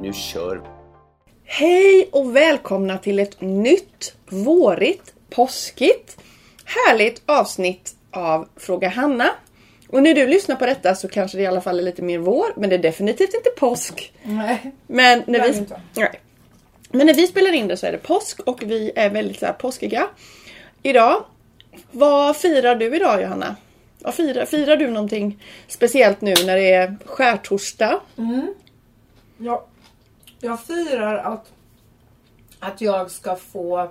Nu kör! Hej och välkomna till ett nytt, vårigt, påskigt, härligt avsnitt av Fråga Hanna. Och när du lyssnar på detta så kanske det i alla fall är lite mer vår, men det är definitivt inte påsk. Nej. Men när, vi, inte. nej. men när vi spelar in det så är det påsk och vi är väldigt så här påskiga. Idag, vad firar du idag Johanna? Vad firar, firar du någonting speciellt nu när det är skärtorsdag? Jag, jag firar att, att jag ska få...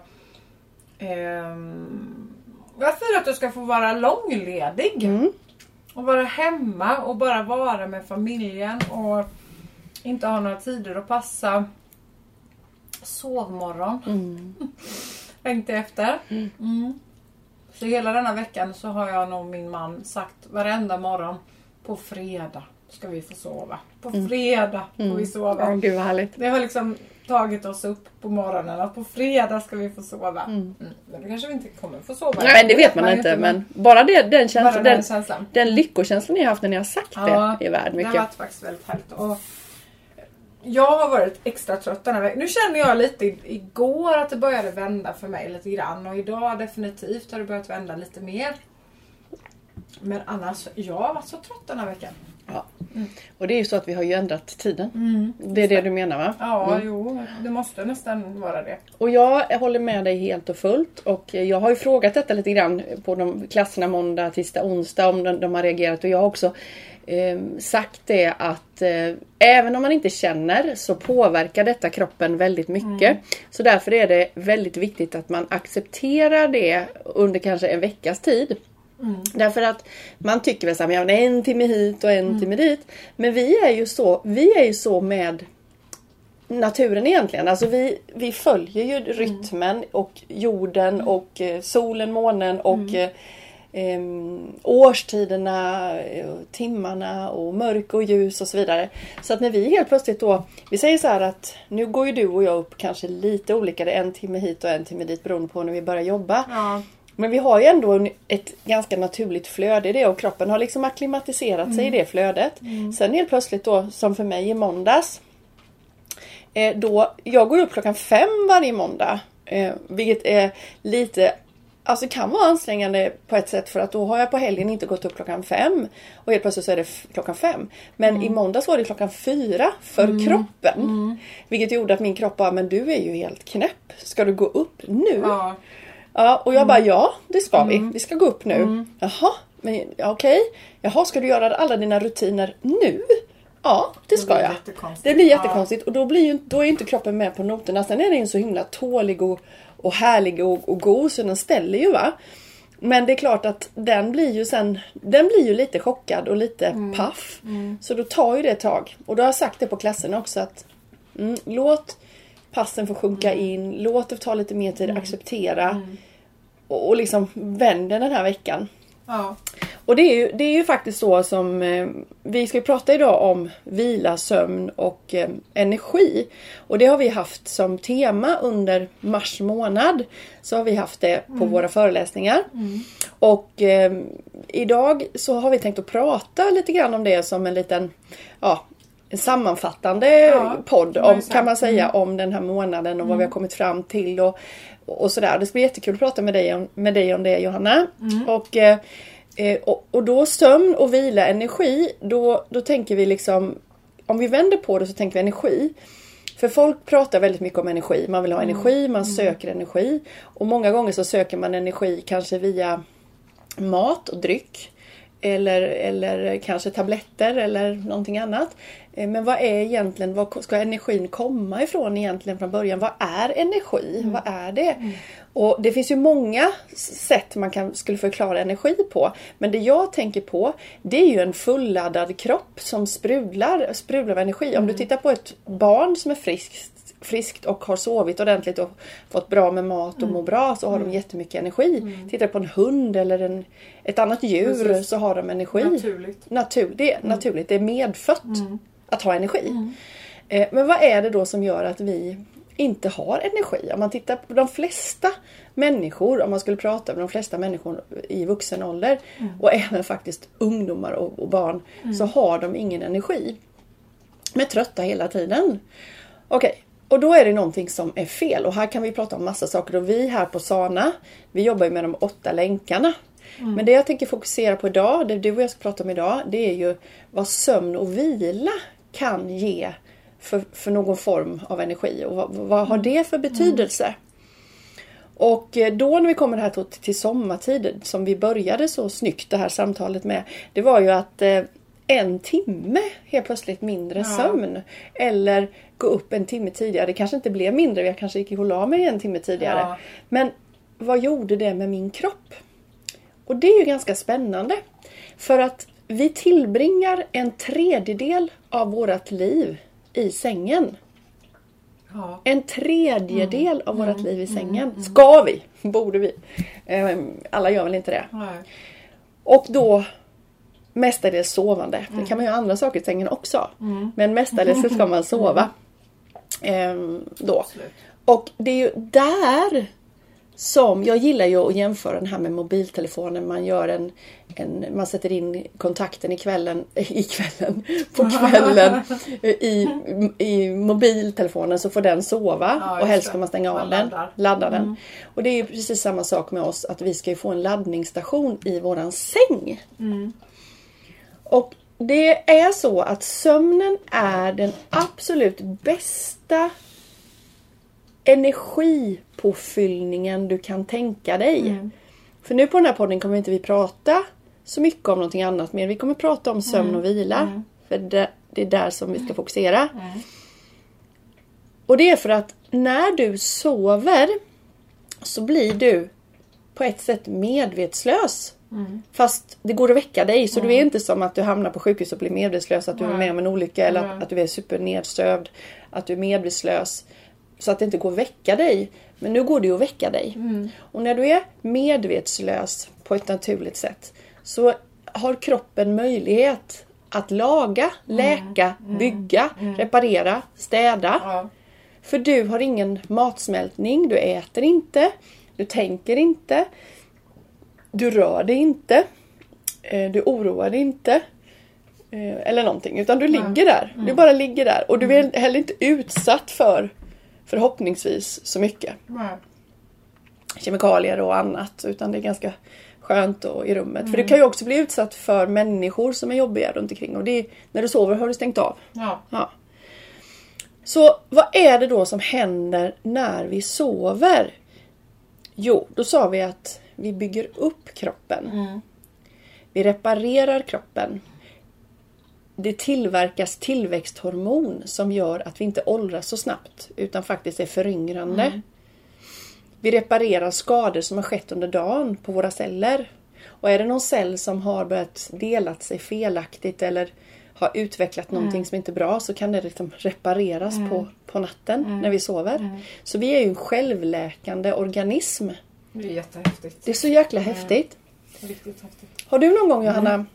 ehm, jag firar att jag ska få vara långledig. Mm. Och vara hemma och bara vara med familjen och inte ha några tider att passa. Sovmorgon. Tänkte efter. Mm. Så hela denna veckan så har jag nog min man sagt varenda morgon på fredag ska vi få sova. På fredag får vi sova. Ja, gud vad härligt. Det har liksom tagit oss upp på morgonen att på fredag ska vi få sova. Mm. Men då kanske vi inte kommer få sova. Nej, det vet man inte, men bara det, den, känslan, Bara den, den känslan. den lyckokänslan ni har haft när ni har sagt Ja, det är värd Det mycket. har varit faktiskt väldigt härligt. Och jag har varit extra trött den här veckan. Nu känner jag lite igår att det började vända för mig lite grann. Och idag definitivt har det börjat vända lite mer. Men annars, jag har varit så trött den här veckan. Ja. Och det är ju så att vi har ju ändrat tiden. det är det du menar va? Ja, jo, det måste nästan vara det. Och jag håller med dig helt och fullt. Och jag har ju frågat detta lite grann på de klasserna måndag, tisdag, onsdag om de, de har reagerat. Och jag har också eh, sagt det att eh, även om man inte känner så påverkar detta kroppen väldigt mycket. Så därför är det väldigt viktigt att man accepterar det under kanske en veckas tid. Därför att man tycker väl såhär, ja, men en timme hit och en timme dit. Men vi är ju så, vi är ju så med naturen egentligen. Alltså vi, vi följer ju rytmen och jorden och eh, solen, månen och eh, årstiderna, eh, timmarna och mörk och ljus och så vidare. Så att när vi helt plötsligt då, vi säger så här att nu går ju du och jag upp kanske lite olika, det är en timme hit och en timme dit beroende på när vi börjar jobba. Ja. Men vi har ju ändå ett ganska naturligt flöde i det och kroppen har liksom akklimatiserat sig i det flödet. Sen helt plötsligt då, som för mig i måndags. Eh, då, jag går upp klockan fem varje måndag. Eh, vilket är lite Alltså kan vara ansträngande på ett sätt för att då har jag på helgen inte gått upp klockan fem. Och helt plötsligt så är det klockan fem. Men i måndags var det klockan fyra för kroppen. Vilket gjorde att min kropp bara, men du är ju helt knäpp. Ska du gå upp nu? Ja. Ja, och jag bara ja, det ska vi. Vi ska gå upp nu. Jaha, men ja, okej. Jaha, ska du göra alla dina rutiner nu? Ja, det ska blir jag. Det blir Ja. jättekonstigt och då, blir ju, då är ju inte kroppen med på noterna. Sen är den ju så himla tålig och, och härlig och, och god så den ställer ju va. Men det är klart att den blir ju sen, den blir ju lite chockad och lite paff. Så då tar ju det ett tag. Och då har jag sagt det på klasserna också att mm, låt passen få sjunka in, låt det ta lite mer tid, acceptera. Och, och liksom vänder den här veckan. Ja. Och det är ju, det är ju faktiskt så som eh, vi ska prata idag om vila, sömn och eh, energi. Och det har vi haft som tema under mars månad. Så har vi haft det på våra föreläsningar. Och eh, idag så har vi tänkt att prata lite grann om det som en liten ja, sammanfattande Ja, podd om, kan man säga om den här månaden och vad vi har kommit fram till och, och sådär. Det ska bli jättekul att prata med dig om, med dig om det Johanna. Och, eh, eh, och, och då sömn och vila, energi, då, då tänker vi liksom om vi vänder på det så tänker vi energi. För folk pratar väldigt mycket om energi. Man vill ha energi, man söker energi. Och många gånger så söker man energi kanske via mat och dryck. Eller, eller kanske tabletter eller någonting annat. Eh, Men vad är egentligen, var ska energin komma ifrån egentligen från början? Vad är energi? Vad är det? Och det finns ju många sätt man kan, skulle förklara energi på. Men det jag tänker på det är ju en fulladdad kropp som sprudlar, sprudlar av energi. Om du tittar på ett barn som är friskt friskt och har sovit ordentligt och fått bra med mat och mår bra så har de jättemycket energi. Tittar på en hund eller en, ett annat djur Precis. så har de energi. Naturligt. Natur, det är naturligt, det är medfött att ha energi. Eh, Men vad är det då som gör att vi inte har energi? Om man tittar på de flesta människor, om man skulle prata med de flesta människor i vuxen ålder och även faktiskt ungdomar och, och barn så har de ingen energi. De är trötta hela tiden. Okej, och då är det någonting som är fel och här kan vi prata om massa saker och vi här på Sana, vi jobbar ju med de åtta länkarna. Men det jag tänker fokusera på idag, det du och jag ska prata om idag, det är ju vad sömn och vila kan ge för, för någon form av energi och vad, vad har det för betydelse? Och eh, då när vi kommer här till, till sommartid, som vi började så snyggt det här samtalet med, det var ju att eh, en timme helt plötsligt mindre sömn. Eller gå upp en timme tidigare. Det kanske inte blev mindre, jag kanske gick och la mig en timme tidigare. Ja. Men vad gjorde det med min kropp? Och det är ju ganska spännande. För att vi tillbringar en tredjedel av vårt liv i sängen. Ja. En tredjedel av vårt liv i sängen. Ska vi? Borde vi? Ehm, Alla gör väl inte det. Nej. Och då mestadels sovande. Det kan man göra andra saker i sängen också. Men mestadels ska man sova. Ehm, då. Absolut. Och det är ju där som, jag gillar ju att jämföra den här med mobiltelefonen. Man gör en, en man sätter in kontakten i kvällen, i kvällen, på kvällen i, i mobiltelefonen så får den sova Ja, och helst ska man stänga av Man den, laddar. ladda den. Och det är precis samma sak med oss att vi ska ju få en laddningsstation i våran säng. Och det är så att sömnen är den absolut bästa energipåfyllningen du kan tänka dig. För nu på den här podden kommer inte vi prata så mycket om någonting annat mer. Vi kommer prata om sömn och vila. För det, det är där som vi ska fokusera. Och det är för att när du sover så blir du på ett sätt medvetslös. Fast det går att väcka dig så du är inte som att du hamnar på sjukhus och blir medvetslös, att du är Nej. med om en olycka eller att, att du är supernedsövd. Att du är medvetslös. Så att det inte går att väcka dig. Men nu går det ju att väcka dig. Och när du är medvetslös på ett naturligt sätt så har kroppen möjlighet att laga, läka, bygga, reparera, städa. Ja. För du har ingen matsmältning, du äter inte, du tänker inte, du rör dig inte, eh, du oroar dig inte. eh, Eller någonting, utan du ligger där. Du bara ligger där. Och du är heller inte utsatt för, förhoppningsvis, så mycket kemikalier och annat. Utan det är ganska skönt och, i rummet. För du kan ju också bli utsatt för människor som är jobbiga runt omkring. Och det är, när du sover har du stängt av. Ja. Ja. Så vad är det då som händer när vi sover? Jo, då sa vi att vi bygger upp kroppen. Vi reparerar kroppen. Det tillverkas tillväxthormon som gör att vi inte åldras så snabbt utan faktiskt är föryngrande. Vi reparerar skador som har skett under dagen på våra celler. Och är det någon cell som har börjat delat sig felaktigt eller har utvecklat någonting som inte är bra så kan det liksom repareras på, på natten när vi sover. Så vi är ju en självläkande organism. Det är jättehäftigt. Det är så jäkla häftigt. Riktigt häftigt. Har du någon gång Johanna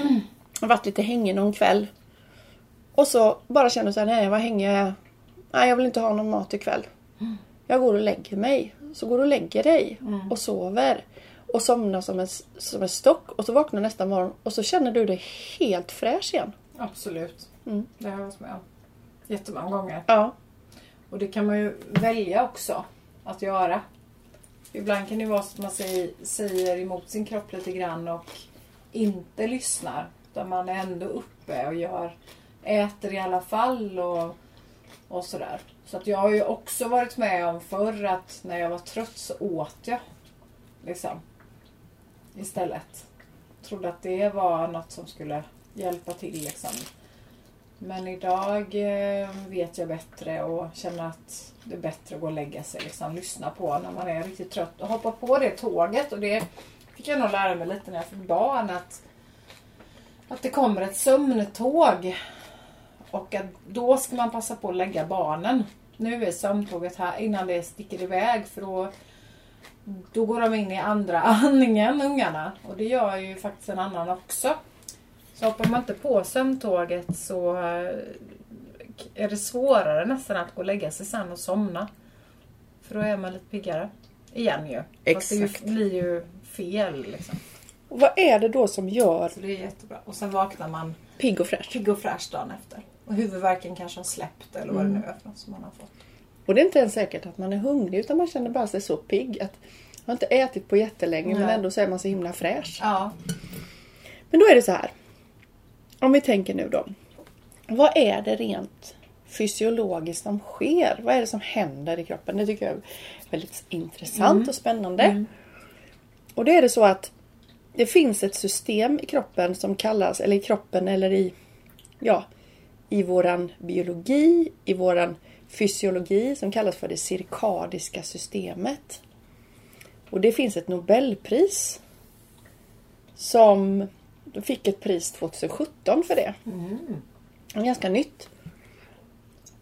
varit lite hängig någon kväll och så bara känner så här, nej vad hänger jag? Nej jag vill inte ha någon mat ikväll. Jag går och lägger mig. Så går du och lägger dig och sover. Och somnar som en, som en stock. Och så vaknar nästa morgon och så känner du dig helt fräsch igen. Absolut. Mm. Det har jag varit med om. Jättemånga gånger. Ja. Och det kan man ju välja också att göra. Ibland kan det vara så att man säger, säger emot sin kropp lite grann och inte lyssnar. Utan man är ändå uppe och gör, äter i alla fall och, och sådär. Så att jag har ju också varit med om förr att när jag var trött så åt jag. Liksom. Istället. trodde att det var något som skulle hjälpa till liksom. Men idag eh, vet jag bättre och känner att det är bättre att gå och lägga sig. Liksom, lyssna på när man är riktigt trött och hoppa på det tåget. Och det fick jag nog lära mig lite när jag fick barn. Att, att det kommer ett sömntåg. Och att då ska man passa på att lägga barnen. Nu är sömntåget här innan det sticker iväg. För då, då går de in i andra andningen, ungarna. Och det gör ju faktiskt en annan också. Så hoppar man inte på sömntåget så eh, är det svårare nästan att gå och lägga sig sen och somna. För då är man lite piggare. Igen ju. Fast det Exakt. blir ju fel liksom. Och vad är det då som gör Så det är jättebra. Och sen vaknar man pigg och fräsch? pigg och fräsch dagen efter. Och huvudvärken kanske har släppt eller vad det nu är för något som man har fått. Och det är inte ens säkert att man är hungrig utan man känner bara sig så pigg att man har inte ätit på jättelänge men Nej. ändå så är man så himla fräsch. Ja. Men då är det så här. Om vi tänker nu då. Vad är det rent fysiologiskt som sker? Vad är det som händer i kroppen? Det tycker jag är väldigt intressant och spännande. Och det är det så att det finns ett system i kroppen som kallas, eller i kroppen eller i, ja, i våran biologi, i våran fysiologi som kallas för det cirkadiska systemet. Och det finns ett Nobelpris som de fick ett pris 2017 för det. Ganska nytt.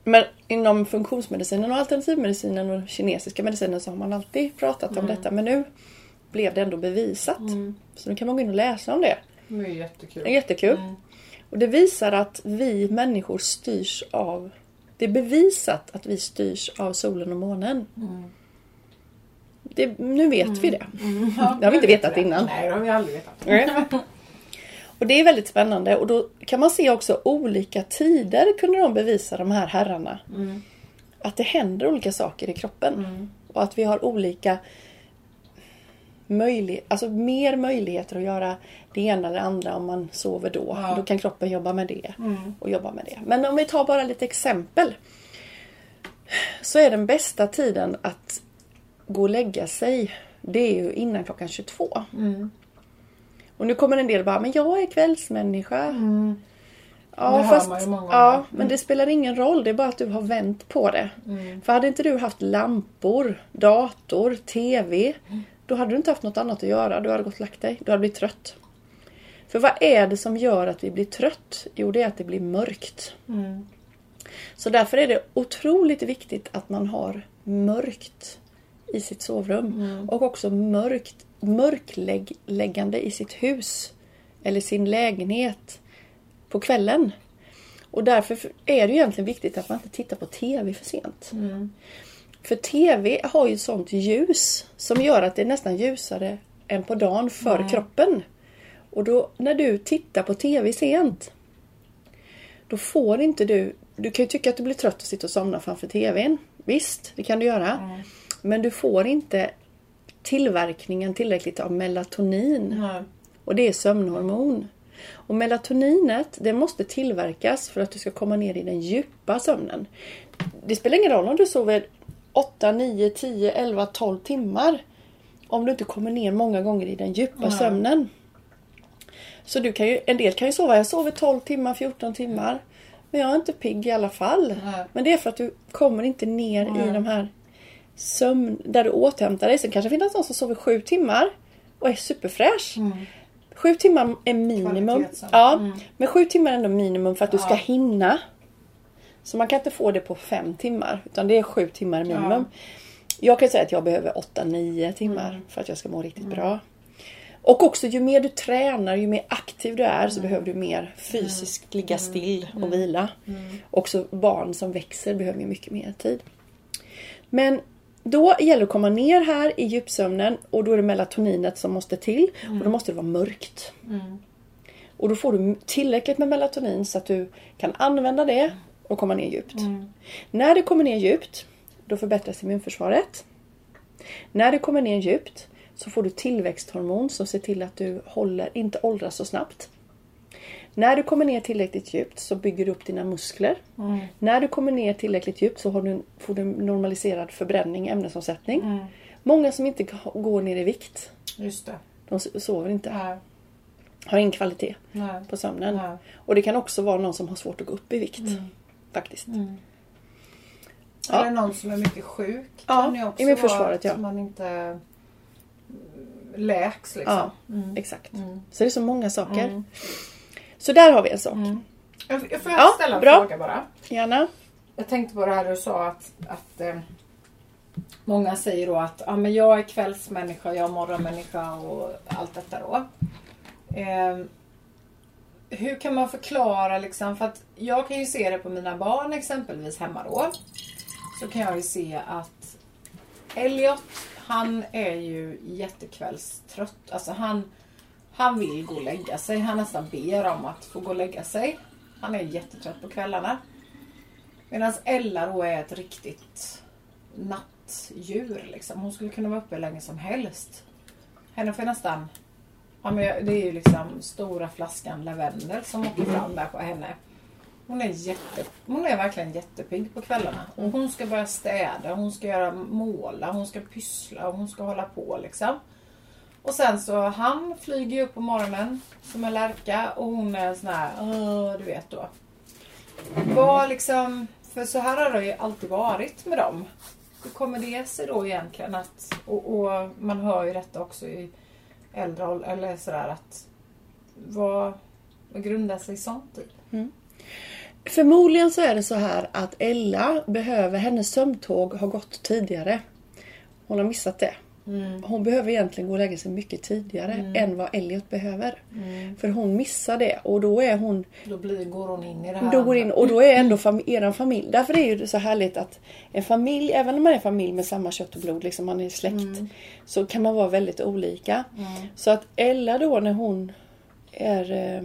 Men inom funktionsmedicinen och alternativmedicinen och kinesiska medicinen så har man alltid pratat om detta. Men nu blev det ändå bevisat. Så nu kan man gå in och läsa om det. Det är jättekul. Det är jättekul. Och det visar att vi människor styrs av... Det är bevisat att vi styrs av solen och månen. Det, nu vet vi det. Ja, Det har vi inte vetat det. innan. Nej, det har vi aldrig vetat. Och det är väldigt spännande och då kan man se också olika tider kunde de bevisa de här herrarna. Att det händer olika saker i kroppen. Och att vi har olika möjlig, alltså mer möjligheter att göra det ena eller andra om man sover då. Ja. Då kan kroppen jobba med det och jobba med det. Men om vi tar bara lite exempel. Så är den bästa tiden att gå och lägga sig det är ju innan klockan 22. Och nu kommer en del bara, men jag är kvällsmänniska. Ja, Det fast, man ju många ja, gånger. men det spelar ingen roll. Det är bara att du har vänt på det. För hade inte du haft lampor, dator, TV. Då hade du inte haft något annat att göra. Du hade gått och lagt dig. Du hade blivit trött. För vad är det som gör att vi blir trött? Jo, det är att det blir mörkt. Så därför är det otroligt viktigt att man har mörkt i sitt sovrum. Och också mörkt, mörkläggande i sitt hus. Eller sin lägenhet. På kvällen. Och därför är det egentligen viktigt att man inte tittar på TV för sent. För TV har ju sånt ljus som gör att det är nästan ljusare än på dagen för kroppen. Och då när du tittar på TV sent då får inte du... Du kan ju tycka att du blir trött och sitta och somna framför TVn. Visst, det kan du göra. Men du får inte tillverkningen tillräckligt av melatonin. Nej. Och det är sömnhormon. Och melatoninet det måste tillverkas för att du ska komma ner i den djupa sömnen. Det spelar ingen roll om du sover 8, 9, 10, 11, 12 timmar. Om du inte kommer ner många gånger i den djupa Nej. sömnen. Så du kan ju, en del kan ju sova, jag sover 12 timmar, 14 timmar. Men jag är inte pigg i alla fall. Nej. Men det är för att du kommer inte ner i Nej. de här sömn, där du återhämtar dig. Sen kanske det finns någon som sover 7 timmar och är superfräsch. Sju timmar är minimum. Ja, Mm. Men sju timmar är ändå minimum för att du ska Ja. hinna. Så man kan inte få det på fem timmar. Utan det är sju timmar minimum. Jag kan säga att jag behöver åtta, nio timmar Mm. för att jag ska må riktigt bra. Och också ju mer du tränar, ju mer aktiv du är så behöver du mer fysiskt ligga still och vila. Också barn som växer behöver ju mycket mer tid. Men då gäller det att komma ner här i djupsömnen och då är det melatoninet som måste till. Och då måste det vara mörkt. Och då får du tillräckligt med melatonin så att du kan använda det och komma ner djupt. När det kommer ner djupt, då förbättras immunförsvaret. När det kommer ner djupt så får du tillväxthormon som ser till att du håller, inte åldras så snabbt. När du kommer ner tillräckligt djupt så bygger du upp dina muskler. När du kommer ner tillräckligt djupt så du, får du normaliserad förbränning, ämnesomsättning. Många som inte går ner i vikt, Just det. de sover inte. Nej. har ingen kvalitet Nej. på sömnen. Nej. Och det kan också vara någon som har svårt att gå upp i vikt. Faktiskt. Ja. Eller någon som är mycket sjuk. Ja, kan ju också immunförsvaret, vara ja. man inte mm, läks liksom. Ja, exakt. Mm. Så det är så många saker. Så där har vi en sak. Jag, jag får Ja, ställa en bra. fråga bara. Gärna. Jag tänkte på det här du sa att, att eh, många säger då att ja, men jag är kvällsmänniska, jag är morgonmänniska och allt detta då. Eh, hur kan man förklara liksom, för att jag kan ju se det på mina barn exempelvis hemma då. Så kan jag ju se att Elliot, han är ju jättekvällstrött. Alltså han, han vill gå och lägga sig. Han nästan ber om att få gå och lägga sig. Han är jättetrött på kvällarna. Medan Ella då är ett riktigt nattdjur. Liksom. Hon skulle kunna vara uppe hur länge som helst. Henne får jag nästan... Ja, men det är ju liksom stora flaskan lavendel som åker fram där på henne. Hon är, jätte, hon är verkligen jättepigg på kvällarna. Och hon ska börja städa, hon ska göra måla, hon ska pyssla och hon ska hålla på liksom. Och sen så han flyger ju upp på morgonen som en lärka och hon är sån här, du vet då. Vad liksom, för så här har det ju alltid varit med dem. Hur kommer det sig då egentligen att, och, och man hör ju detta också i äldre ålder, eller sådär att vad, vad grundar sig sånt i? Mm. Förmodligen så är det så här att Ella behöver, hennes sömntåg har gått tidigare. Hon har missat det. Hon behöver egentligen gå och lägga sig mycket tidigare än vad Elliot behöver. För hon missar det och då är hon Då blir, går hon in i det här. då går in, och då är ändå fam, eran familj. Därför är det så härligt att en familj, även om man är familj med samma kött och blod, liksom man är släkt. Så kan man vara väldigt olika. Så att Ella då när hon är eh,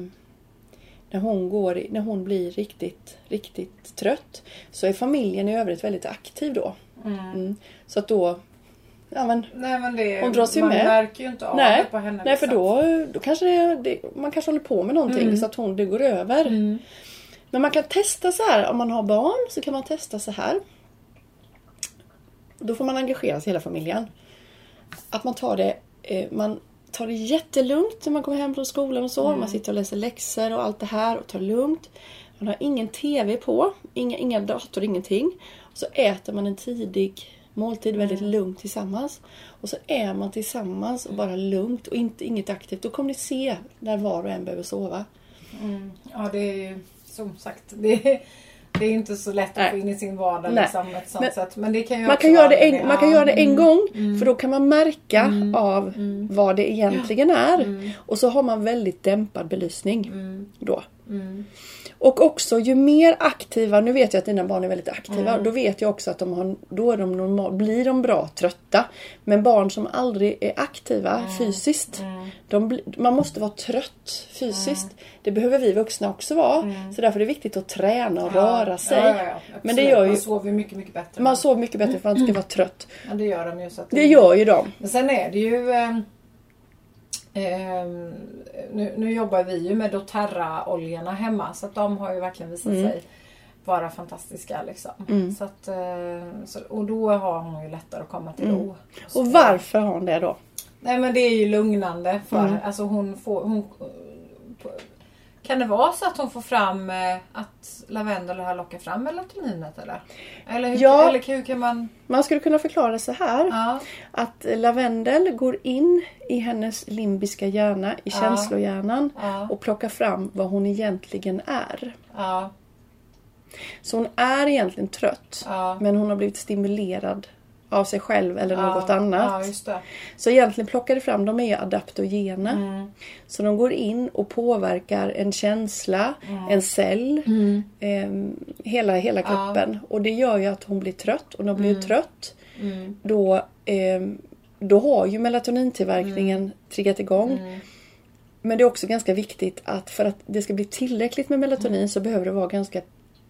när hon, går, när hon blir riktigt, riktigt trött så är familjen i övrigt väldigt aktiv då. Mm. Så att då, ja men Nej men det, Hon dras ju man med. märker ju inte av Nej, det på henne. nej för liksom. då, då kanske det, det, man kanske håller på med någonting så att hon, det går över. Men man kan testa så här, om man har barn så kan man testa så här. Då får man engagera sig hela familjen. Att man tar det, eh, man tar det jättelugnt när man kommer hem från skolan och så. Man sitter och läser läxor och allt det här och tar det lugnt. Man har ingen TV på, inga, inga dator, ingenting. Och så äter man en tidig måltid väldigt lugnt tillsammans. Och så är man tillsammans och bara lugnt och inte, inget aktivt. Då kommer ni se när var och en behöver sova. Ja det är ju som sagt. Det är, det är inte så lätt att få in i sin vardag liksom, ett sånt Men sätt. Men det kan ju Man kan, göra det en, man kan göra det en gång för då kan man märka av vad det egentligen är. Och så har man väldigt dämpad belysning då. Och också ju mer aktiva, nu vet jag att dina barn är väldigt aktiva, då vet jag också att de har, då är de normal, blir de bra trötta. Men barn som aldrig är aktiva fysiskt, de bli, man måste vara trött fysiskt. Det behöver vi vuxna också vara. Så därför är det viktigt att träna och röra sig. Ja, ja, ja, Men det gör ju, Man sover mycket, mycket bättre. man sover mycket bättre för att man ska vara trött. Ja, det gör de ju. Så att Det gör ju de. Men sen är det ju... ehm, nu, nu jobbar vi ju med doTERRA-oljorna hemma så att de har ju verkligen visat Mm. sig vara fantastiska. Liksom. Så att, eh, så, och då har hon ju lättare att komma till ro. Så- Mm. Och varför har hon det då? Nej men det är ju lugnande för Mm. alltså hon får... Hon, kan det vara så att hon får fram eh, att lavendel här lockar fram melatoninet eller? Eller hur, Ja. eller hur kan man... Man skulle kunna förklara så här. Ja. Att lavendel går in i hennes limbiska hjärna, i känslohjärnan Ja. och plockar fram vad hon egentligen är. Ja. Så hon är egentligen trött. Ja. Men hon har blivit stimulerad av sig själv eller något ja, annat. Ja. Så egentligen plockar det fram, de är ju adaptogena. Mm. Så de går in och påverkar en känsla, Mm. en cell, ehm, hela, hela kroppen. Och det gör ju att hon blir trött. Och när hon blir Mm. trött då, ehm, då har ju melatonintillverkningen Mm. triggat igång. Men det är också ganska viktigt att för att det ska bli tillräckligt med melatonin Mm. så behöver det vara ganska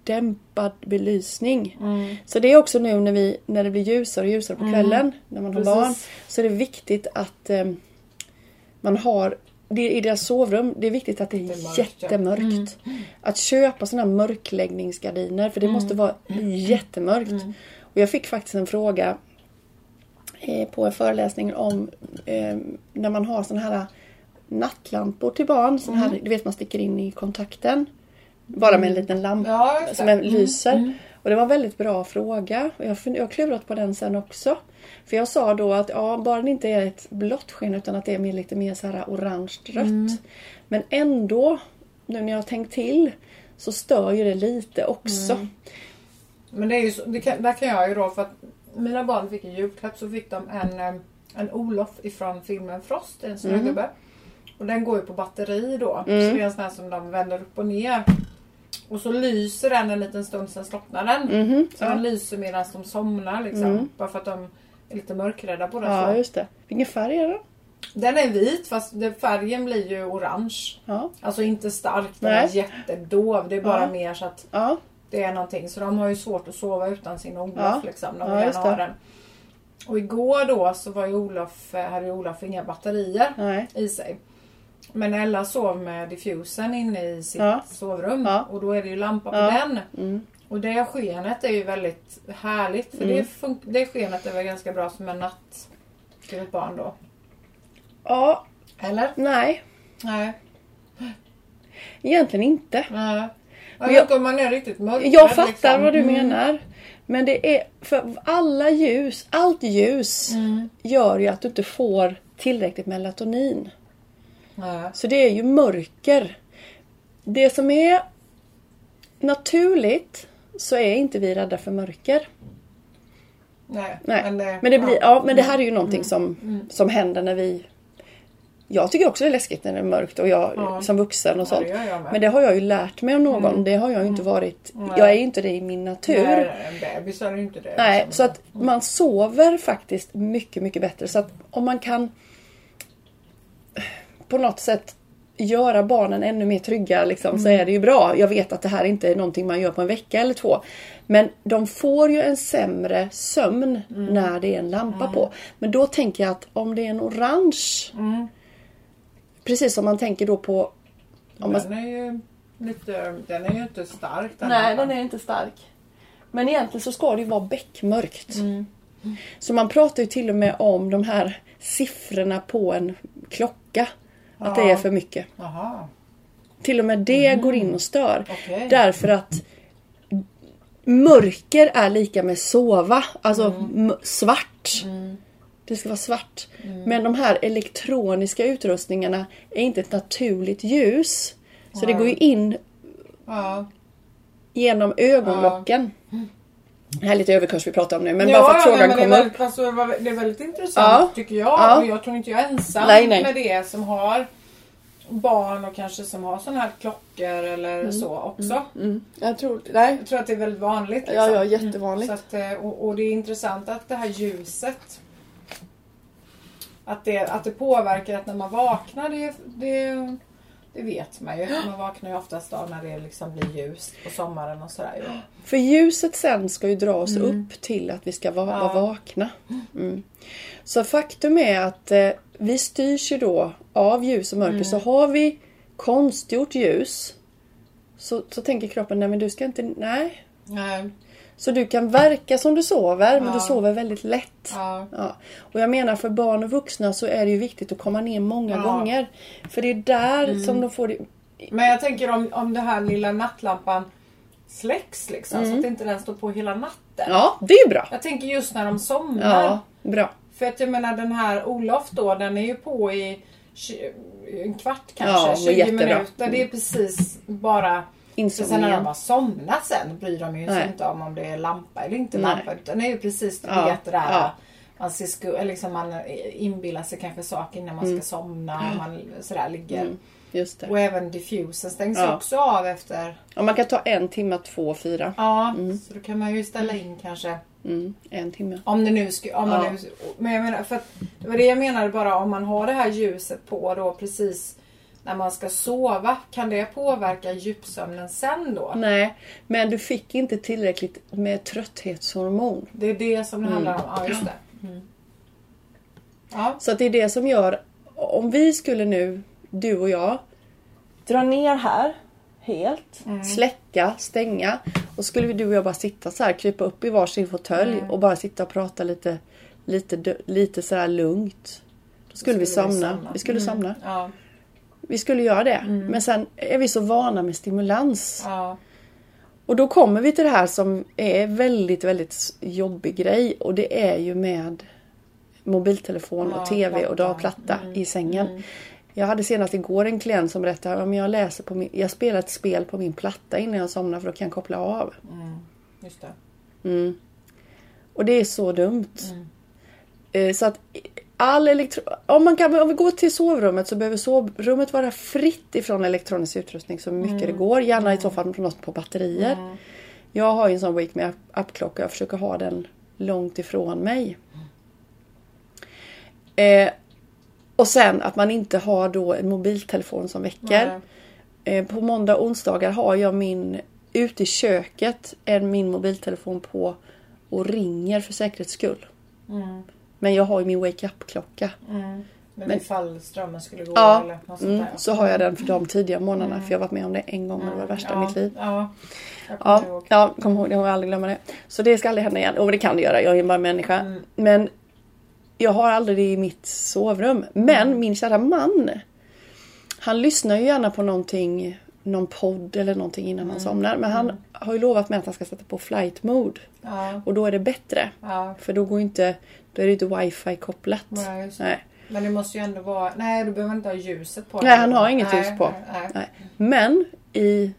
dämpad belysning. Så det är också nu när, vi, när det blir ljusare och ljusare på kvällen när man har Mm. Precis. barn. Så är det viktigt att eh, man har det, I deras sovrum, det är viktigt att det är, Det är mörkt, ja. jättemörkt. Att köpa sådana här mörkläggningsgardiner för det måste vara jättemörkt. Och jag fick faktiskt en fråga eh, på en föreläsning om eh, när man har sån här nattlampor till barn. Sån här, du vet man sticker in i kontakten. Bara med en liten lampa Ja, som är, lyser. Och det var en väldigt bra fråga. Och jag, har klurat på den sen också. För jag sa då att ja, bara det inte är ett blått sken utan att det är mer, lite mer så här orange rött. Men ändå, nu när jag har tänkt till, så stör ju det lite också. Men det är ju så, det kan, där kan jag ju då för att mina barn fick en julklapp så fick de en, eh, en Olof ifrån filmen Frost, en snögubbe. Och den går ju på batteri då. Så det är en sån här som de vänder upp och ner. Och så lyser den en liten stund sen slocknar den. Mhm, Så den lyser medan de somnar liksom. Bara för att de är lite mörkrädda båda Ja, två. just det. Vilken färg är det? Den är vit fast färgen blir ju orange. Ja. Alltså inte stark, den Nej. är jättedov. Det är bara Ja. mer så att Ja, det är någonting. Så de har ju svårt att sova utan sin Olof. Ja. Liksom. De Ja, ha den. Och igår då så var ju Olof, eh, hade ju Olof inga batterier nej. i sig. Men Ella sov med diffusen inne i sitt Ja. sovrum. Ja. Och då är det ju lampa på den. Mm. Och det skenet är ju väldigt härligt. För Mm. det, det skenet är väl ganska bra som en natt till ett barn då. Ja, Eller? nej. Nej. Egentligen inte. Nej. Jag vet inte om man är riktigt mörk. Jag fattar liksom. vad du Mm. menar. Men det är för alla ljus, allt ljus Mm. gör ju att du inte får tillräckligt melatonin. Så det är ju mörker. Det som är naturligt så är inte vi rädda för mörker. Nej. Nej. Men det, Men det, blir, ja, men det här är ju Mm. någonting som, som händer när vi... Jag tycker också det är läskigt när det är mörkt och jag Ja. som vuxen och Ja, sånt. det jag med. Men det har jag ju lärt mig av någon. Det har jag ju inte varit... Nej. Jag är ju inte det i min natur. Nej, en bebis är ju inte det. Nej, liksom. så att man sover faktiskt mycket, mycket bättre. Så att om man kan på något sätt göra barnen ännu mer trygga liksom, så är det ju bra. Jag vet att det här inte är någonting man gör på en vecka eller två. Men de får ju en sämre sömn när det är en lampa på. Men då tänker jag att om det är en orange Mm. Precis som man tänker då på... Om man, Den är ju lite, den är ju inte stark den Nej, lampan. den är inte stark. Men egentligen så ska det ju vara beckmörkt. Mm. Så man pratar ju till och med om de här siffrorna på en klocka. Att det är för mycket. Jaha, Till och med det går in och stör. okej. Därför att mörker är lika med sova. Alltså m- svart. Det ska vara svart. Men de här elektroniska utrustningarna är inte ett naturligt ljus. Så det går ju in genom ögonlocken. Det här är lite överkurs vi pratar om nu men ja, bara för att frågan det, är kom upp. väldigt, alltså, det det är väldigt intressant Ja. tycker jag. Ja. Och jag tror inte jag är ensam Nej, nej. med det som har barn och kanske som har sådana här klockor eller så också. Mm. Jag tror, nej. Jag tror att det är väldigt vanligt. Liksom. Ja, ja, jättevanligt. Så att, eh, och, och det är intressant att det här ljuset att det, att det påverkar att när man vaknar det, det, det vet man ju. Man vaknar ju oftast då när det liksom blir ljust på sommaren och sådär. ju. För ljuset sen ska ju dra oss upp till att vi ska vara, Ja. vara vakna. Mm. Så faktum är att eh, vi styrs ju då av ljus och mörker. Så har vi konstgjort ljus så, så tänker kroppen, nej men du ska inte, nej. Nej. Så du kan verka som du sover men Ja. du sover väldigt lätt. Ja. Ja. Och jag menar för barn och vuxna så är det ju viktigt att komma ner många Ja. gånger. För det är där som de får det. Men jag tänker om, om den här lilla nattlampan släcks liksom så att inte den står på hela natten. Ja, det är bra. Jag tänker just när de somnar. Ja, bra. För att jag menar den här Olof då den är ju på i en kvart kanske, Ja, 20 jättebra. minuter. Det är precis bara för sen när de Insomningen. har somnat sen bryr de ju sig inte om om det är lampa eller inte Nej. lampa. Utan det är ju precis du Ja, vet det där. ja. Man, ser sku, liksom man inbillar sig kanske saker innan man ska somna. Och man sådär ligger. Mm, just det. Och även diffusen stängs Ja. också av efter. Ja, man kan ta en timme, två, fyra. Ja, så då kan man ju ställa in kanske. Mm, en timme. Om det nu skulle... Om man Ja. nu, men jag menar, för att, det var det jag menade bara om man har det här ljuset på då precis när man ska sova. Kan det påverka djupsömnen sen då? Nej, men du fick inte tillräckligt med trötthetshormon. Det är det som det handlar om. Ja, just det. Mm. Ja. Så det är det som gör, om vi skulle nu, du och jag, dra ner här helt, släcka, stänga och skulle vi du och jag bara sitta så här, krypa upp i varsin fåtölj och bara sitta och prata lite, lite, lite så här lugnt. Då skulle, vi somna. Vi skulle somna. Ja. Vi skulle göra det. Men sen är vi så vana med stimulans. Ja. Och då kommer vi till det här som är väldigt, väldigt jobbig grej. Och det är ju med mobiltelefon och Ja, TV och platta. dagplatta i sängen. Jag hade senast igår en klient som berättade om jag läser på min, jag spelar ett spel på min platta innan jag somnar för då kan jag koppla av. Just det. Och det är så dumt. Eh, Så att all elektro... om, man kan, om vi går till sovrummet så behöver sovrummet vara fritt ifrån elektronisk utrustning så mycket det går. Gärna i så fall något på batterier. Jag har ju en sån Wake Me Up- Up-klocka. Jag försöker ha den långt ifrån mig. Eh, och sen att man inte har då en mobiltelefon som väcker. Eh, på måndag och onsdagar har jag min ute i köket är min mobiltelefon på och ringer för säkerhets skull. Men jag har ju min wake up klocka. Men, ifall strömmen skulle gå Ja, eller något sånt mm, där. så har jag den för de tidiga månaderna för jag har varit med om det en gång och det var det värsta i ja, mitt liv. Ja, jag kommer Ja, ihåg. ja kom ihåg det. Jag kommer aldrig glömma det. Så det ska aldrig hända igen. Och det kan det göra. Jag är bara människa. Mm. Men jag har aldrig det i mitt sovrum. Men Mm. min kära man. Han lyssnar ju gärna på någonting. Någon podd eller någonting innan Mm. han somnar. Men han har ju lovat mig att han ska sätta på flight mode. Ja, Och då är det bättre. ja. För då går inte, då är det inte wifi kopplat. Nej. Nej. Men det måste ju ändå vara... Nej, du behöver inte ha ljuset på. Nej, han har inget Nej, ljus på. Nej, Nej. Men i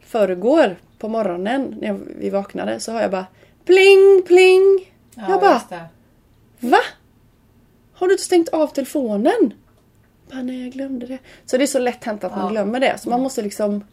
förrgår på morgonen när vi vaknade så har jag bara pling pling. Ja, jag bara va? Har du inte stängt av telefonen? Nej jag glömde det. Så det är så lätt hänt att man Ja. glömmer det. Så man måste liksom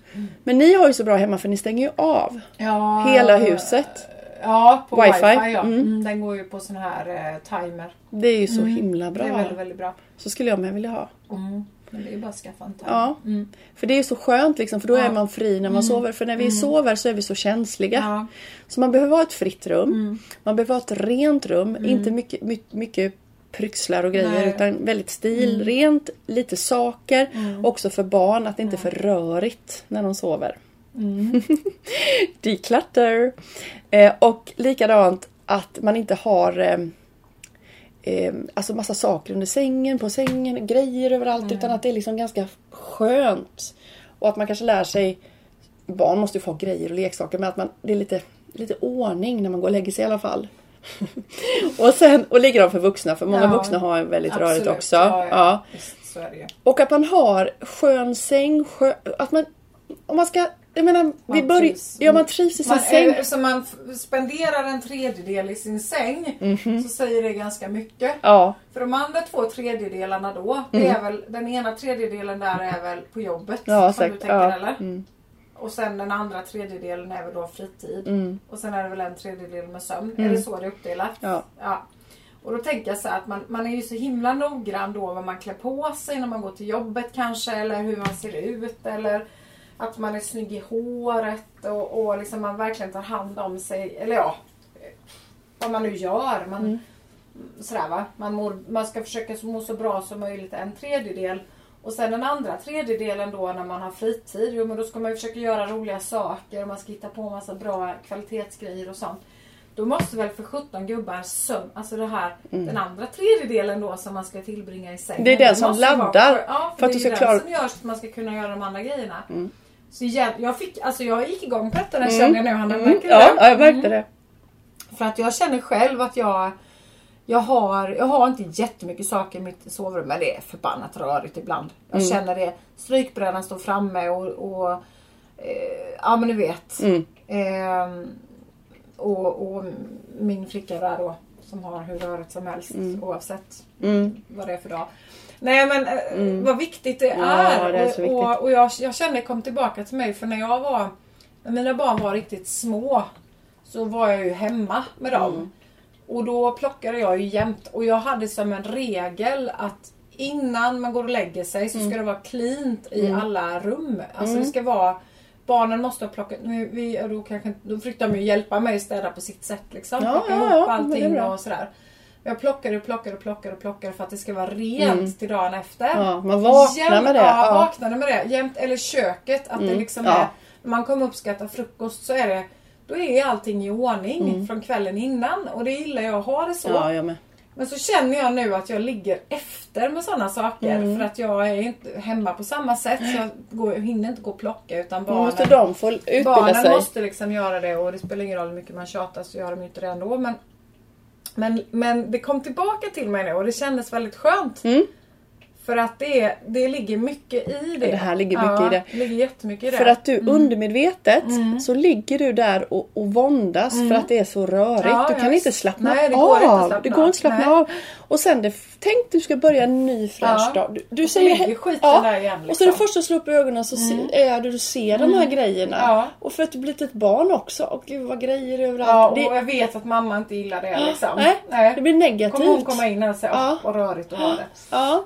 Men ni har ju så bra hemma för ni stänger ju av Ja, hela huset. Ja, på Wifi. wifi. ja. Mm. Mm, den går ju på sån här eh, timer. Det är ju så himla Mm. Det är bra. väldigt, väldigt bra. Så skulle jag med vilja ha. Mm. Men det är ju bara att skaffa en timer. Ja. Mm. För det är så skönt liksom för då Ja. är man fri när man sover. För när vi sover så är vi så känsliga. Ja. Så man behöver ha ett fritt rum. Mm. Man behöver ha ett rent rum. Inte mycket, mycket, mycket pryxlar och grejer Nej. utan väldigt stilrent. Lite saker. Mm. Också för barn att det inte är för rörigt när de sover. Mm. Declutter. Eh, och likadant att man inte har eh, eh, alltså massa saker under sängen, på sängen, grejer överallt. Mm. Utan att det är liksom ganska skönt. Och att man kanske lär sig Barn måste ju få ha grejer och leksaker men att man, det är lite, lite ordning när man går och lägger sig i alla fall. Och sen, och likadant för vuxna för många Ja, vuxna har en väldigt rörigt Absolut. också. Ja, ja. Visst. Och att man har skön säng, skö, att man, om man ska, jag menar, vi Man börjar, trivs. ja man trivs i sin Man, säng. så man spenderar en tredjedel i sin säng Mhm. så säger det ganska mycket. Ja, För de andra två tredjedelarna då, det är väl, den ena tredjedelen där är väl på jobbet. Mm. Ja, som du säkert. tänker Ja. eller? Mm. Och sen den andra tredjedelen är väl då fritid. Mm. Och sen är det väl en tredjedel med sömn. Är det så det är uppdelat? Ja. ja. Och då tänker jag så här att man, man är ju så himla noggrann då vad man klär på sig när man går till jobbet kanske. Eller hur man ser ut. Eller att man är snygg i håret. Och, och liksom man verkligen tar hand om sig. Eller ja, vad man nu gör. Man, Mm. sådär va. Man, mår, man ska försöka må så bra som möjligt en tredjedel. Och sen den andra tredjedelen då när man har fritid. Jo men då ska man ju försöka göra roliga saker. Och man ska hitta på massa bra kvalitetsgrejer och sånt. Då måste väl för 17 gubbar sömn, alltså det här, den andra tredjedelen då som man ska tillbringa i sängen. Mm. Det är den det som laddar Ja, för för att det du är ska ju den klara- som gör så att man ska kunna göra de andra grejerna. Mm. Så igen, jag fick, alltså jag gick igång på detta, det Mm. känner jag nu Hanna. Mm. Märker du Ja, det? ja, jag märkte det. För att jag känner själv att jag jag har, jag har inte jättemycket saker i mitt sovrum men det är förbannat rörigt ibland. Jag Mm. känner det. Strykbrädan står framme och, och eh, ja men du vet. Mm. Ehm, och, och min flicka där då som har hur rörigt som helst oavsett Mm. vad det är för dag. Nej men eh, vad viktigt det Ja, är. det är viktigt. och, och jag, jag kände kom tillbaka till mig för när jag var när mina barn var riktigt små så var jag ju hemma med dem. Mm. Och då plockade jag ju jämt och jag hade som en regel att innan man går och lägger sig så Mm. ska det vara cleant i alla rum. Alltså det ska vara Barnen måste ha plockat, nu, vi, då, kanske, då fick de ju hjälpa mig att städa på sitt sätt liksom. Ja, Plocka ja, ihop ja, allting och sådär. Jag plockade och plockade och plockade och plockade för att det ska vara rent till dagen efter. Mm. Ja, man vaknar Jämt- med det. Ja, Ja. vaknade med det. Jämt, eller köket. Att det liksom Ja. är, när man kommer upp och ska äta frukost så är det då är allting i ordning från kvällen innan och det gillar jag att ha det så. Mm. Ja, jag med. Men så känner jag nu att jag ligger efter med sådana saker. Mm. För att jag är inte hemma på samma sätt. Så jag går, hinner inte gå och plocka utan barnen, måste de få utbilda barnen sig. måste liksom göra det. Och det spelar ingen roll hur mycket man tjatar så gör de inte det ändå. Men, men, men det kom tillbaka till mig nu och det kändes väldigt skönt. Mm. För att det, det ligger mycket i det. Det här ligger mycket ja, i det. Ligger jättemycket i det. För att du undermedvetet Mm. så ligger du där och, och våndas för att det är så rörigt. Ja, du ja, kan visst. inte slappna Nej, det av. går inte slappna det går inte slappna Nej. av. Och sen det, tänk du ska börja en ny fräsch Ja. dag. Du, du Och säger skiten där igen, Och så det liksom. första du slår upp ögonen så se, är du, du ser de här grejerna. Ja. Och för att du blir ett barn också. Och gud vad grejer överallt. Ja, och det, jag vet att mamma inte gillar det liksom. nej, det blir negativt. Kommer hon komma in här och säga Ja. vad rörigt du har det. Ja.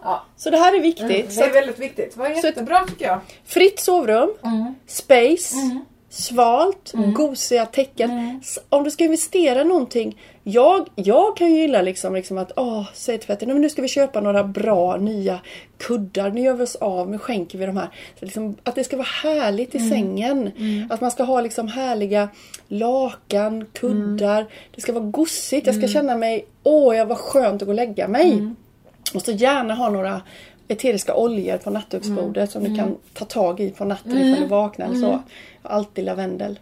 Så det här är viktigt. Det Så är väldigt viktigt. Det var jättebra tycker jag. fritt sovrum. Mm. Space. Svalt, gosiga tecken. Mm. Om du ska investera någonting. Jag, jag kan ju gilla liksom, liksom att åh, säg till Petter, "Nej, men nu ska vi köpa några bra nya kuddar. Nu gör vi oss av med skänker vi de här. Så liksom, att det ska vara härligt Mm. i sängen. Att man ska ha liksom härliga lakan, kuddar. Det ska vara gosigt. Jag ska känna mig, åh jag var skönt att gå och lägga mig. Så gärna ha några eteriska oljor på nattduksbordet som du kan ta tag i på natten ifall du vaknar eller så. Alltid lavendel.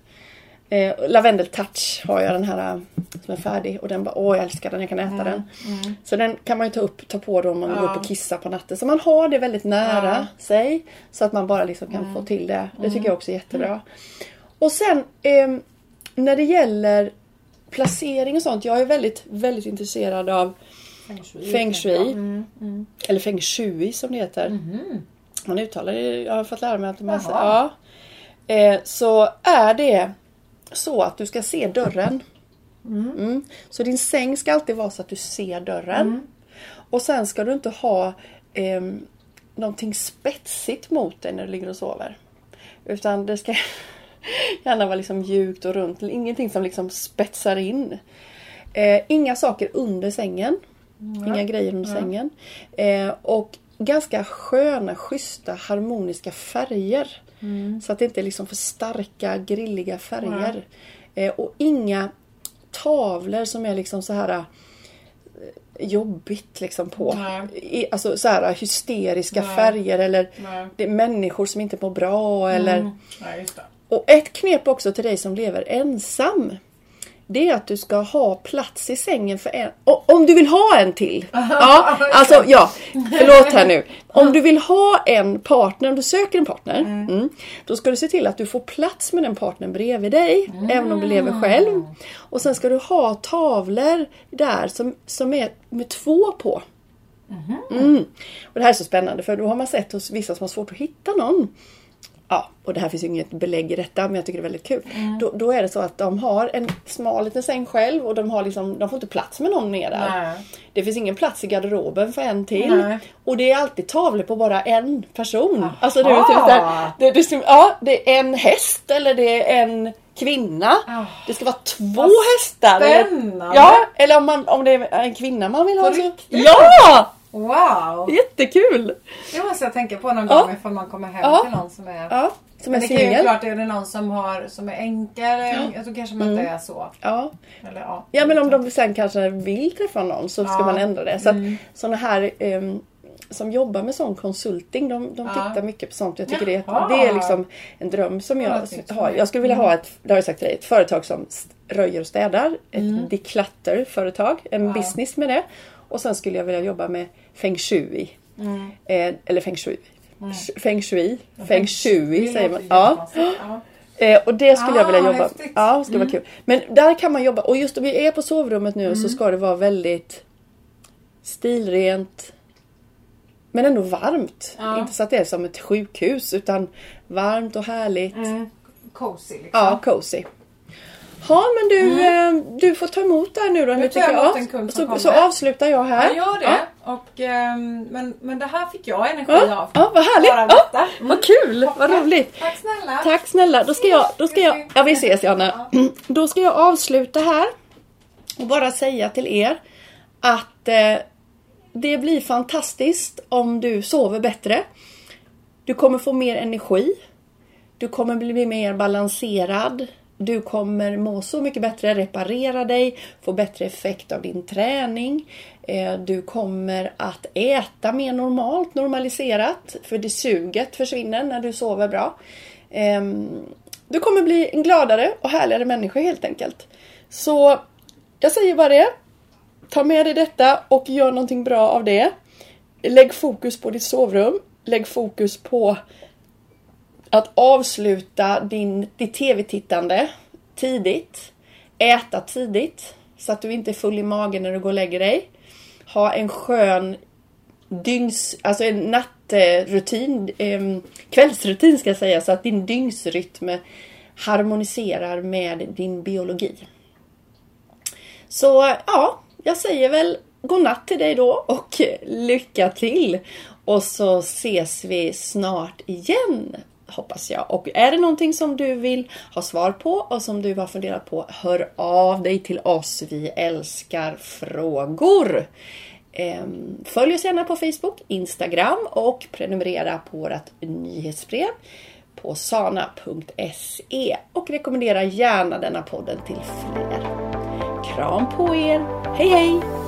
Eh, lavendel touch har jag den här eh, som är färdig och den bara, åh jag älskar den, jag kan äta den. Så den kan man ju ta upp, ta på då om man vill gå upp och kissa på natten. Så man har det väldigt nära sig. Så att man bara liksom kan få till det. Det tycker jag också är jättebra. Och sen ehm, när det gäller placering och sånt. Jag är väldigt, väldigt intresserad av Feng shui. Mm, Eller feng shui som det heter. Man uttalar det, jag har fått lära mig att man säger, ja. eh, Så är det så att du ska se dörren. Mm. Så din säng ska alltid vara så att du ser dörren. Och sen ska du inte ha eh, någonting spetsigt mot dig när du ligger och sover. Utan det ska gärna vara liksom mjukt och runt. Ingenting som liksom spetsar in. Eh, inga saker under sängen. Inga grejer under sängen. Eh, och ganska sköna, schyssta, harmoniska färger. Så att det inte är liksom för starka, grilliga färger. Eh, och inga tavlor som är liksom så här eh, jobbigt liksom på. Nej. Alltså så här hysteriska Nej. färger eller Nej. människor som inte mår bra eller det. och ett knep också till dig som lever ensam. Det är att du ska ha plats i sängen för en. Om du vill ha en till. Ja, alltså ja. Förlåt här nu. Om du vill ha en partner, om du söker en partner. Mm, då ska du se till att du får plats med den partnern bredvid dig. Även om du lever själv. Och sen ska du ha tavlor där som, som är med två på. Mm. Och det här är så spännande för då har man sett hos vissa som har svårt att hitta någon. Ja, och det här finns ju inget belägg i detta men jag tycker det är väldigt kul. Då, då är det så att de har en smal liten säng själv och de, har liksom, de får inte plats med någon mer där. Nej. Det finns ingen plats i garderoben för en till. Nej. Och det är alltid tavlor på bara en person. Alltså det, är typ där, det, det, ja, det är en häst eller det är en kvinna. Ah. Det ska vara två hästar. eller- spännande. Ja, eller om, man, om det är en kvinna man vill ha. Så, ja! Wow! Jättekul! Det måste jag tänka på någon Ja. gång ifall man kommer hem Ja. till någon som är... Ja, som är Men det kan ju singel. klart, är det någon som, har, som är enklare, jag tror kanske man inte är så. Ja. Eller, ja. Mm. ja, men om de sen kanske vill träffa någon så ska Ja. man ändra det. Så att Mm. sådana här ehm, som jobbar med sån konsulting, de, de Ja. tittar mycket på sånt. Jag tycker det, Jaha. det är liksom en dröm som Ja, jag tycks har. Jag skulle vilja ha ett, det har jag sagt till dig, ett företag som röjer och städar. Ett declutter-företag, en Mm. Ja. business med det. Och sen skulle jag vilja jobba med feng shui. Mm. Eh, eller feng shui. Feng shui. Feng shui säger man. Ja. Eh, och det skulle jag Ah, vilja jobba häftigt. Mm. Ja, det skulle vara kul. Men där kan man jobba. Och just om vi är på sovrummet nu så ska det vara väldigt stilrent. Men ändå varmt. Ja. Inte så att det är som ett sjukhus utan varmt och härligt. Mm. Cozy liksom. Ja, cozy. Ja men du, eh, du får ta emot det här nu då. Nu tar jag emot en kund som Så, så avslutar jag här. Jag gör det. Ja. Och, ehm, men, men det här fick jag energi Ja, av. ja vad härligt. Bara Ja, berätta. Mm. vad kul, vad roligt. Tack snälla. Tack snälla. Då ska jag, då ska jag, ja vi ses Janne. Då ska jag avsluta här och bara säga till er att eh, det blir fantastiskt om du sover bättre. Du kommer få mer energi. Du kommer bli mer balanserad. Du kommer må så mycket bättre, reparera dig, få bättre effekt av din träning. Eh, du kommer att äta mer normalt, normaliserat, för det suget försvinner när du sover bra. Ehm, du kommer bli en gladare och härligare människa helt enkelt. Så jag säger bara det. Ta med dig detta och gör någonting bra av det. Lägg fokus på ditt sovrum. Lägg fokus på att avsluta din, ditt tv-tittande tidigt. Äta tidigt så att du inte är full i magen när du går och lägger dig. Ha en skön dygns, alltså en nattrutin, eh, kvällsrutin ska jag säga, så att din dygnsrytm harmoniserar med din biologi. Så ja, jag säger väl godnatt till dig då och lycka till! Och så ses vi snart igen hoppas jag. Och är det någonting som du vill ha svar på och som du har funderat på, hör av dig till oss. Vi älskar frågor. Ehm, följ oss gärna på Facebook, Instagram och prenumerera på vårt nyhetsbrev på sana.se och rekommendera gärna denna podden till fler. Kram på er! Hej hej!